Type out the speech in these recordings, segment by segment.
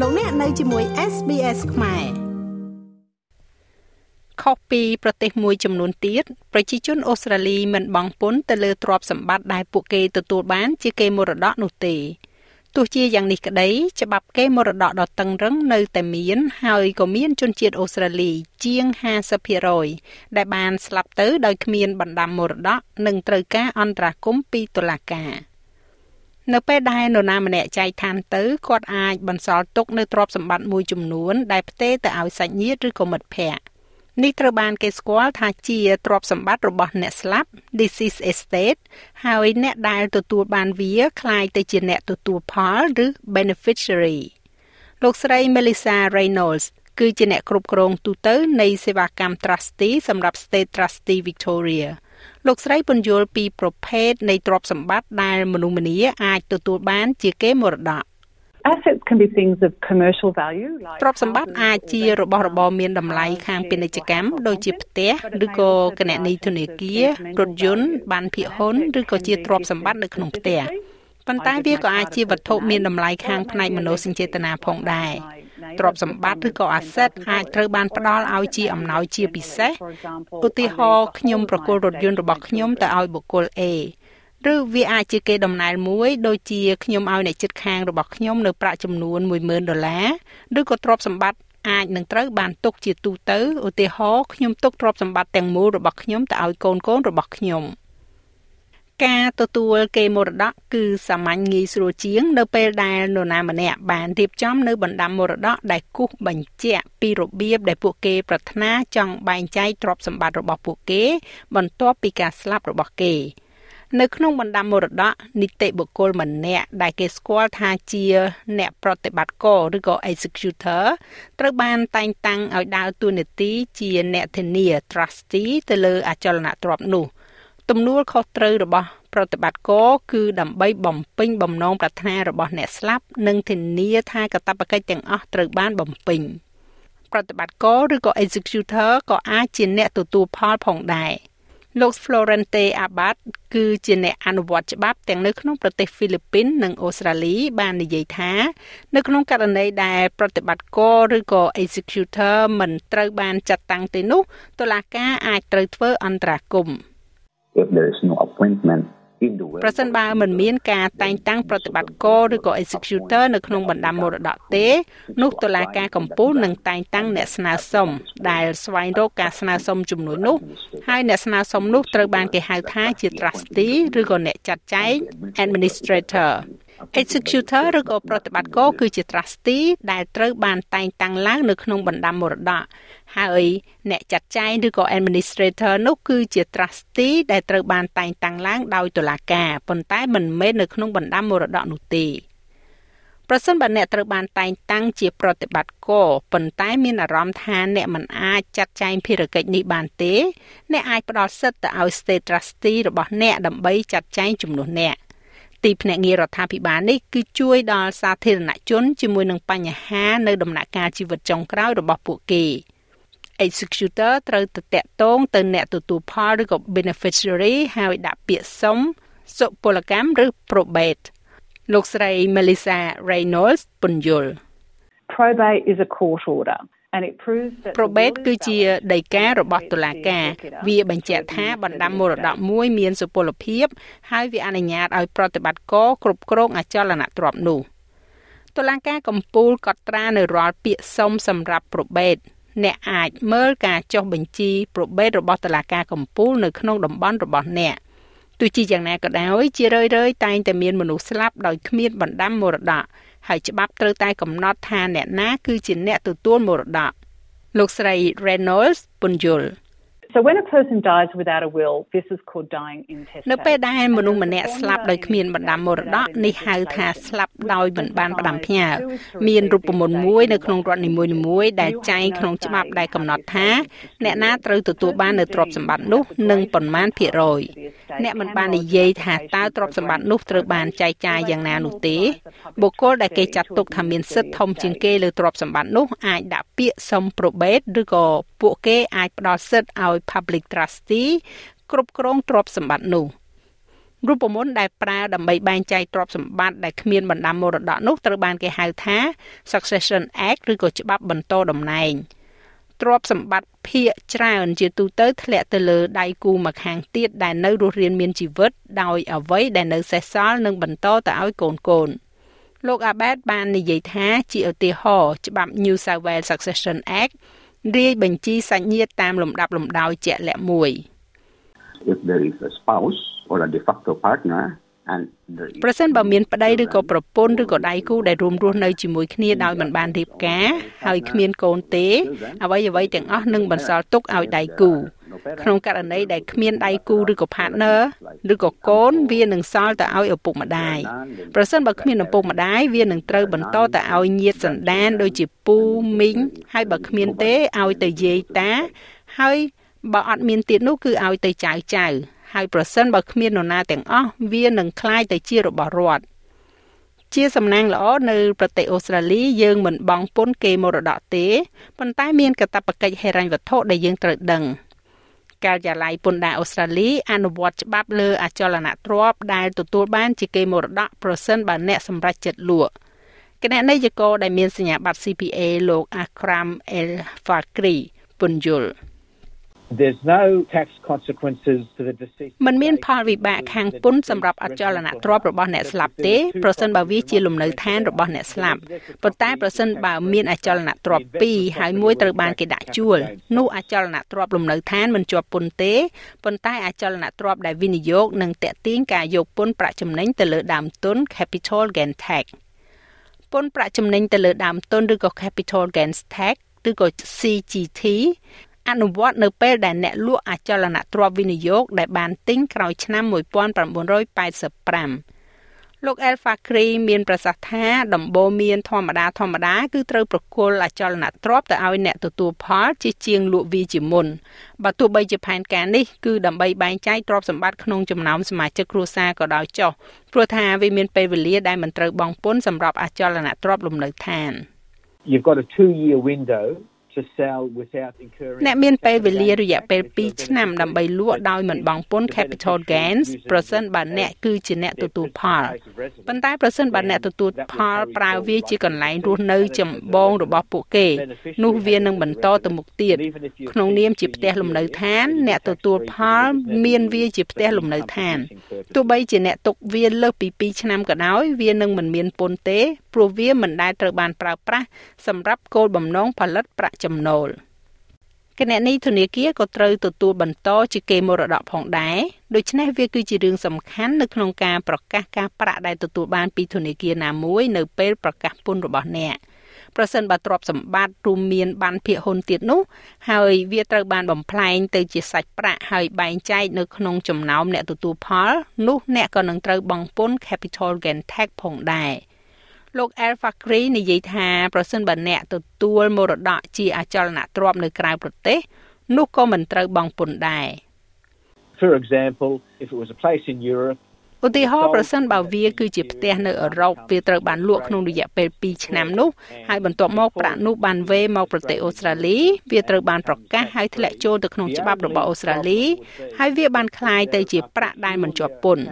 លោកអ្នកនៅជាមួយ SBS ខ្មែរខុសពីប្រទេសមួយចំនួនទៀតប្រជាជនអូស្ត្រាលីមិនបង់ពន្ធទៅលើទ្រព្យសម្បត្តិដែលពួកគេទទួលបានជាគេមរតកនោះទេទោះជាយ៉ាងនេះក្តីច្បាប់គេមរតកដ៏តឹងរឹងនៅតែមាន ហើយក៏មានជនជាតិអូស្ត្រាលី ជាង50%ដែលបានស្លាប់ទៅដោយគ្មានបណ្ដាំមរតកនិងត្រូវការអន្តរាគមន៍ពីតុលាការ នៅពេលដែលនរណាម្នាក់ចែកឋានទៅគាត់អាចបន្សល់ទុកនៅទ្រព្យសម្បត្តិមួយចំនួនដែលផ្ទេរទៅឲ្យសាច់ញាតិឬក៏មិត្តភ័ក្តិនេះត្រូវបានគេស្គាល់ថាជាទ្រព្យសម្បត្តិរបស់អ្នកស្លាប់ deceased estate ហើយអ្នកដែលទទួលបានវាคล้ายទៅជាអ្នកទទួលផលឬ beneficiary លោកស្រី Melissa Reynolds គឺជាអ្នកគ្រប់គ្រងទូទៅនៃសេវាកម្ម Trustee សម្រាប់ State Trustee Victoria លោកស្រីពន្យល់ពីប្រភេទនៃទ្រព្យសម្បត្តិដែលមនុស្សម្នាអាចទទួលបានជាគេមរតក Assets can be things of commercial value like ទ្រព្យសម្បត្តិអាចជារបស់របរមានតម្លៃខាងពាណិជ្ជកម្មដូចជាផ្ទះឬក៏គណនីធនាគាររថយន្តបានភាគហ៊ុនឬក៏ជាទ្រព្យសម្បត្តិនៅក្នុងផ្ទះប៉ុន្តែវាក៏អាចជាវត្ថុមានតម្លៃខាងផ្នែកមនោសញ្ចេតនាផងដែរ ទ្រព្យសម្បត្តិឬក៏ asset អាចត្រូវបានផ្ដល់ឲ្យជាអំណោយជាពិសេសឧទាហរណ៍ខ្ញុំប្រគល់រថយន្តរបស់ខ្ញុំទៅឲ្យបុគ្គល A ឬវាអាចជាគេដំណើរមួយដូចជាខ្ញុំឲ្យអ្នកជិតខាងរបស់ខ្ញុំនៅប្រាក់ចំនួន10000ដុល្លារឬក៏ទ្រព្យសម្បត្តិអាចនឹងត្រូវបានទុកជាទូទៅឧទាហរណ៍ខ្ញុំទុកទ្រព្យសម្បត្តិទាំងមូលរបស់ខ្ញុំទៅឲ្យកូនកូនរបស់ខ្ញុំ ការទទួលគេមរតកគឺសាមញ្ញងាយស្រួលជាង នៅពេលដែលនរណាម្នាក់បានរៀបចំនៅបណ្ដាំមរតកដែលគូសបញ្ជាក់ពីរបៀបដែលពួកគេប្រាថ្នាចង់បែងចែកទ្រព្យសម្បត្តិរបស់ពួកគេ បន្ទាប់ពីការស្លាប់របស់គេ។នៅក្នុងបណ្ដាំមរតកនីតិបុគ្គលម្នាក់ដែលគេស្គាល់ថាជា អ្នកប្រតិបត្តិការឬក៏ executor ត្រូវបានតែងតាំងឲ្យដើរតួនាទីជាអ្នកធានា trustee ទៅលើអចលនទ្រព្យនោះ ទំនួលខុសត្រូវរបស់ប្រតិបត្តិការគឺដើម្បីបំពេញបំណងប្រាថ្នារបស់អ្នកស្លាប់និងធានាថាកាតព្វកិច្ចទាំងអស់ត្រូវបានបំពេញប្រតិបត្តិការឬក៏ executor ក៏អាចជាអ្នកទទួលផលផងដែរ។លោក Florente Abad គឺជាអ្នកអនុវត្តច្បាប់ទាំងនៅក្នុងប្រទេសហ្វីលីពីននិងអូស្ត្រាលីបាននិយាយថានៅក្នុងករណីដែលប្រតិបត្តិការឬក៏ executor មិនត្រូវបានចាត់តាំងទេនោះតុលាការអាចត្រូវធ្វើអន្តរាគមន៍ If there is no appointment ប្រសិនបើមិនមានការតែងតាំងប្រតិបត្តិការឬក៏ executor នៅក្នុងបណ្ដាមរតកទេនោះតុលាការកំពូលនឹងតែងតាំងអ្នកស្នើសុំដែលស្វែងរកការស្នើសុំជំនួយនោះហើយអ្នកស្នើសុំនោះត្រូវបានគេហៅថាជា trustee ឬក៏អ្នកចាត់ចែង administrator executor ឬក៏ប្រតិបត្តិការគឺជា trustee ដែលត្រូវបានតែងតាំងឡើងនៅក្នុងបណ្ដាំមរតកហើយអ្នកចាត់ចែងឬក៏ administrator នោះគឺជា trustee ដែលត្រូវបានតែងតាំងឡើងដោយតុលាការប៉ុន្តែមិនមែននៅក្នុងបណ្ដាំមរតកនោះទេប្រសិនបើអ្នកត្រូវបានតែងតាំងជាប្រតិបត្តិការប៉ុន្តែមានអារម្មណ៍ថាអ្នកមិនអាចចាត់ចែងភារកិច្ចនេះបានទេ អ្នកអាចផ្ដល់សិទ្ធិទៅឲ្យ state trustee របស់អ្នកដើម្បីចាត់ចែងជំនួសអ្នក ទីភ្នាក់ងាររដ្ឋាភិបាលនេះគឺជួយដល់សាធារណជនជាមួយនឹងបញ្ហានៅដំណាក់កាលជីវិតចុងក្រោយរបស់ពួកគេ executor ត្រូវទៅតាក់ទងទៅអ្នកទទួលផលឬក៏ beneficiary ហើយដាក់ពាក្យសុំសុពលកម្មឬ probate លោកស្រី Melissa Reynolds ពន្យល់ Probate is a court order probate គឺជាដីការបស់តុលាការ វាបញ្ជាក់ថាបណ្ដាំមរតកមួយមានសុពលភាពហើយវាអនុញ្ញាតឲ្យប្រតិបត្តិការគ្រប់គ្រងអចលនទ្រព្យនោះតុលាការកំពូលកត់ត្រានៅរាល់ពាក្យសុំសម្រាប់ probate អ្នកអាចមើលការចុះបញ្ជី probate របស់តុលាការកំពូលនៅក្នុងតំបន់របស់អ្នកទោះជាយ៉ាងណាក៏ដោយជារឿយៗតែងតែមានមនុស្សស្លាប់ដោយគ្មានបណ្ដាំមរតក ហើយច្បាប់ត្រូវតែកំណត់ថាអ្នកណាគឺជាអ្នកទទួលមរតកលោកស្រី Reynolds ពន្យល់ So when a person dies without a will this is called dying intestate នៅពេលដែលមនុស្សម្នាក់ស្លាប់ដោយគ្មានបណ្ដាំមរតកនេះហៅថាស្លាប់ដោយមិនបានផ្ដាំផ្ញើមានរូបមន្តមួយនៅក្នុងរដ្ឋនីមួយៗដែលចែងក្នុងច្បាប់ដែលកំណត់ថាអ្នកណាត្រូវទទួលបាននៅទ្រព្យសម្បត្តិនោះនិងប៉ុន្មានភាគរយ អ្នកមិនបាននិយាយថាតើទ្រព្យសម្បត្តិនោះត្រូវបានចែកចាយយ៉ាងណានោះទេបុគ្គលដែលគេចាត់ទុកថាមានសិទ្ធិធំជាងគេលើទ្រព្យសម្បត្តិនោះអាចដាក់ពាក្យសុំ probate ឬក៏ពួកគេអាចផ្ដល់សិទ្ធិឲ្យ public trustee គ្រប់គ្រងទ្រព្យសម្បត្តិនោះរូបមន្តដែលប្រើដើម្បីបែងចែកទ្រព្យសម្បត្តិដែលគ្មានបណ្ដាំមរតកនោះត្រូវបានគេហៅថា Succession Act ឬក៏ច្បាប់បន្តតំណែង ទ្រព្យសម្បត្តិភាគច្រើនជាទូទៅធ្លាក់ទៅលើដៃគូម្ខាងទៀតដែលនៅរស់រានមានជីវិតដោយអ្វីដែលនៅសេសសល់នឹងបន្តទៅឲ្យកូនកូនលោកអាបែតបាននិយាយថាជាឧទាហរណ៍ច្បាប់ New South Wales Succession Act រាយបញ្ជីសាច់ញាតិតាមលំដាប់លំដោយជាក់លាក់មួយ If there is a spouse or a de facto partner ប្រសិនបើមានប្តីឬក៏ប្រពន្ធឬក៏ដៃគូដែលរួមរស់នៅជាមួយគ្នាដោយមិនបានរៀបការហើយគ្មានកូនទេ អ្វីអ្វីទាំងអស់នឹងបន្សល់ទុកឲ្យដៃគូក្នុងករណីដែលគ្មានដៃគូឬក៏ partner ឬក៏កូនវានឹងសល់ទៅឲ្យឪពុកម្ដាយប្រសិនបើគ្មានឪពុកម្ដាយវានឹងត្រូវបន្តទៅឲ្យញាតិសន្តានដូចជាពូមីងហើយបើគ្មានទេឲ្យទៅយាយតាហើយបើអត់មានទៀតនោះគឺឲ្យទៅចៅចៅ ហើយប្រសិនបើគ្មាននរណាទាំងអស់វានឹងคล้ายទៅជារបស់រដ្ឋជាសំណាងល្អនៅប្រទេសអូស្ត្រាលីយើងមិនបង់ពន្ធគេមរតកទេប៉ុន្តែមានកាតព្វកិច្ចហិរញ្ញវត្ថុដែលយើងត្រូវដឹងការិយាល័យពន្ធដារអូស្ត្រាលីអនុវត្តច្បាប់លើអចលនទ្រព្យដែលទទួលបានជាគេមរតកប្រសិនបើអ្នកសម្រេចចិត្តលក់គណៈនាយកដែលមានសញ្ញាបត្រ CPA លោក Akram El Fakri ពន្យល់ There's no tax consequences to the deceased มันមានផលវិបាកខាងពន្ធសម្រាប់អចលនទ្រព្យរបស់អ្នកស្លាប់ទេប្រសិនបើវាជាលំនៅឋានរបស់អ្នកស្លាប់ប៉ុន្តែប្រសិនបើមានអចលនទ្រព្យ2ហើយមួយត្រូវបានគេដាក់ជួលនោះអចលនទ្រព្យលំនៅឋានមិនជាប់ពន្ធទេប៉ុន្តែអចលនទ្រព្យដែលវិនិយោគនឹងតេទៀងការយកពន្ធប្រាក់ចំណេញទៅលើដើមទុន capital gain tax ពន្ធប្រាក់ចំណេញទៅលើដើមទុនឬក៏ capital gains tax ឬក៏ CGT អនុវត្តនៅពេលដែលអ្នកលក់អចលនទ្រព្យវិនិយោគដែលបានទិញក្រោយឆ្នាំ1985លោក El Fakri មានប្រសាសន៍ថាដំបូន្មានធម្មតាធម្មតាគឺត្រូវប្រគល់អចលនទ្រព្យទៅឲ្យអ្នកទទួលផលជាជាងលក់វាជាមុនបើទោះបីជាផែនការនេះគឺដើម្បីបែងចែកទ្រព្យសម្បត្តិក្នុងចំណោមសមាជិកគ្រួសារក៏ដោយចុះព្រោះថាវាមានពេលវេលាដែលមិនត្រូវបង់ពន្ធសម្រាប់អចលនទ្រព្យលំនៅឋាន You've got a 2 year window អ្នកមានពេលវេលារយៈពេល2ឆ្នាំដើម្បីលក់ដោយមិនបង់ពន្ធ capital gains ប្រសិនបើអ្នកគឺជាអ្នកទទួលផលប៉ុន្តែប្រសិនបើអ្នកទទួលផលប្រើវាជាកន្លែងរស់នៅចម្បងរបស់ពួកគេ នោះវានឹងបន្តទៅមុខទៀតក្នុងនាមជាផ្ទះលំនៅឋាន អ្នកទទួលផលមានវាជាផ្ទះលំនៅឋានទោះបីជាអ្នកទុកវាលើសពី2ឆ្នាំក៏ដោយ វានឹងមិនមានពន្ធទេព្រោះវាមិនដែលត្រូវបានប្រើប្រាស់សម្រាប់គោលបំណងផលិតប្រាក់ចំណូលគណនីធនាគារក៏ត្រូវទទួលបន្តជាគេមរតកផងដែរដូច្នេះវាគឺជារឿងសំខាន់នៅក្នុងការប្រកាសការប្រាក់ដែលទទួលបានពីធនាគារណាមួយនៅពេលប្រកាសពន្ធរបស់អ្នកប្រសិនបើទ្រព្យសម្បត្តិរួមមានបានភាគហ៊ុនទៀតនោះហើយវាត្រូវបានបំផ្លែងទៅជាសាច់ប្រាក់ហើយបែងចែកនៅក្នុងចំណោមអ្នកទទួលផលនោះអ្នកក៏នឹងត្រូវបង់ពន្ធ capital gain tax ផងដែរ។ លោក El Fakri និយាយថាប្រសិនបើអ្នកទទួលមរតកជាអចលនទ្រព្យនៅក្រៅប្រទេសនោះក៏មិនត្រូវបង់ពន្ធដែរ For example if it was a place in Europe ឧទាហរណ៍ប្រសិនបើវាគឺជាផ្ទះនៅអឺរ៉ុបវាត្រូវបានលក់ក្នុងរយៈពេល2ឆ្នាំនោះហើយបន្ទាប់មកប្រាក់នោះបានវេមកប្រទេសអូស្ត្រាលីវាត្រូវបានប្រកាសហើយធ្លាក់ចូលទៅក្នុងច្បាប់របស់អូស្ត្រាលីហើយវាបានคล้ายទៅជាប្រាក់ដែលមិនជាប់ពន្ធ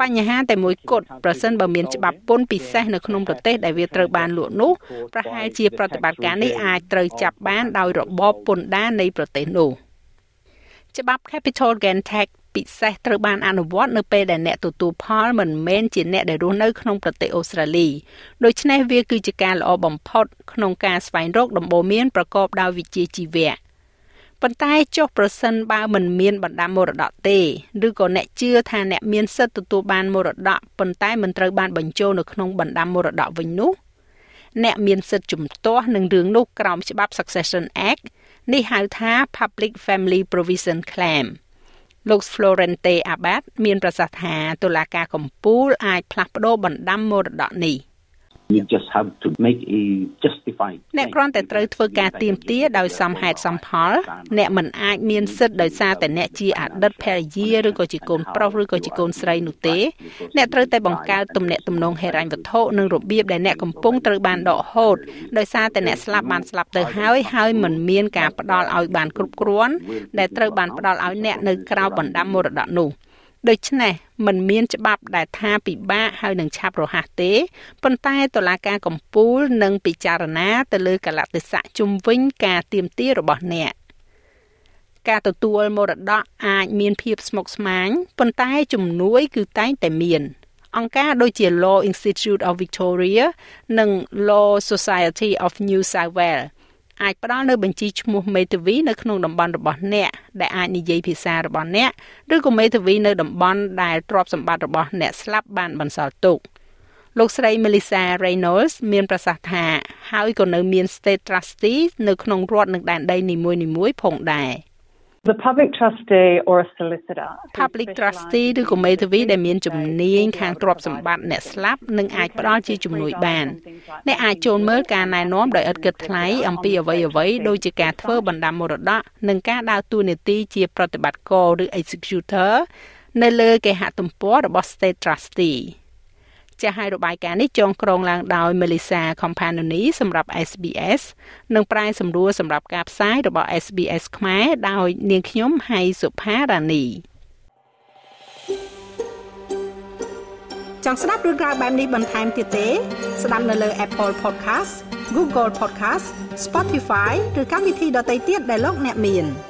បញ្ហាតែមួយគត់ប្រសិនបើមានច្បាប់ពន្ធពិសេសនៅក្នុងប្រទេសដែលវាត្រូវបានលក់នោះប្រហែលជាប្រតិបត្តិការនេះអាចត្រូវចាប់បានដោយរបបពន្ធដារនៃប្រទេសនោះច្បាប់ Capital Gain Tax ពិសេសត្រូវបានអនុវត្តនៅពេលដែលអ្នកទទួលផលមិនមែនជាអ្នកដែលរស់នៅក្នុងប្រទេសអូស្ត្រាលីដូច្នេះវាគឺជាការល្អបំផុតក្នុងការស្វែងរកដំបូន្មានប្រកបដោយវិជ្ជាជីវៈ ប៉ុន្តែចុះប្រសិនបើមិនមានបណ្ដាមរតកទេឬក៏អ្នកជឿថាអ្នកមានសិទ្ធិទទួលបានមរតកប៉ុន្តែមិនត្រូវបានបញ្ចូលនៅក្នុងបណ្ដាមរតកវិញនោះអ្នកមានសិទ្ធិជំទាស់នឹងរឿងនោះក្រោមច្បាប់ Succession Act នេះហៅថា Public Family Provision Claim លោក Florente Abad មានប្រសាសន៍ថាតុលាការកំពូលអាចផ្លាស់ប្ដូរបណ្ដាំមរតកនេះ you just have to make a justify អ្នកគ្រាន់តែត្រូវធ្វើការទៀមទាដោយសមហេតុសមផល អ្នកមិនអាចមានសិទ្ធិដោយសារតែអ្នកជាអតីតភរិយាឬក៏ជាកូនប្រុសឬក៏ជាកូនស្រីនោះទេ អ្នកត្រូវតែបង្កើតទំនាក់ទំនងហិរញ្ញវត្ថុនិងរបៀបដែលអ្នកកំពុងត្រូវបានដកហូតដោយសារតែអ្នកស្លាប់បានស្លាប់ទៅហើយហើយមិនមានការផ្ដល់ឲ្យបានគ្រប់គ្រាន់ដែលត្រូវបានផ្ដល់ឲ្យអ្នកនៅក្រៅបណ្ដាំមរតកនោះ ដូច្នេះมันមានច្បាប់ដែលថាពិបាកហើយនឹងឆាប់រហ័សទេប៉ុន្តែតុលាការកំពូលនឹងពិចារណាទៅលើកលតិស័កជំវិញការទៀមទារបស់អ្នកការទទួលមរតកអាចមានភាពស្មុគស្មាញប៉ុន្តែជំនួយគឺតែងតែមានអង្គការដូចជា Law Institute of Victoria និង Law Society of New South Wales អាចផ្ដល់នៅបញ្ជីឈ្មោះមេធាវីនៅក្នុងតំបន់របស់អ្នកដែលអាចនិយាយភាសារបស់អ្នកឬក៏មេធាវីនៅតំបន់ដែលទ្រព្យសម្បត្តិរបស់អ្នកស្លាប់បានបន្សល់ទុកលោកស្រី Melissa Reynolds មានប្រសាសន៍ថាហើយក៏នៅមាន state trustee នៅក្នុងរដ្ឋនិងដែនដីនីមួយៗផងដែរ The public trustee or a solicitor Public trustee ឬក៏មេធាវីដែលមានជំនាញខាងទ្រព្យសម្បត្តិអ្នកស្លាប់នឹងអាចផ្ដល់ជាជំនួយបានអ្នកអាចចូលមើលការណែនាំដោយឥតគិតថ្លៃអំពីអ្វីអ្វីដូចជាការធ្វើបណ្ដាំមរតកនិងការដើរតួនាទីជាប្រតិបត្តិការឬ executor នៅលើគេហទំព័ររបស់ State Trustee ចាស់ឲ្យរបាយការណ៍នេះចងក្រងឡើងដោយ Melissa Companoni សម្រាប់ SBS និងប្រាយសម្រួលសម្រាប់ការផ្សាយរបស់ SBS ខ្មែរដោយ នាងខ្ញុំហៃសុផារ៉ានីចង់ស្ដាប់រឿងរ៉ាវបែបនេះបន្ថែមទៀតទេ ស្ដាប់នៅលើ Apple Podcast Google Podcast Spotify ឬកម្មវិធីដទៃទៀតដែលលោកអ្នកមាន។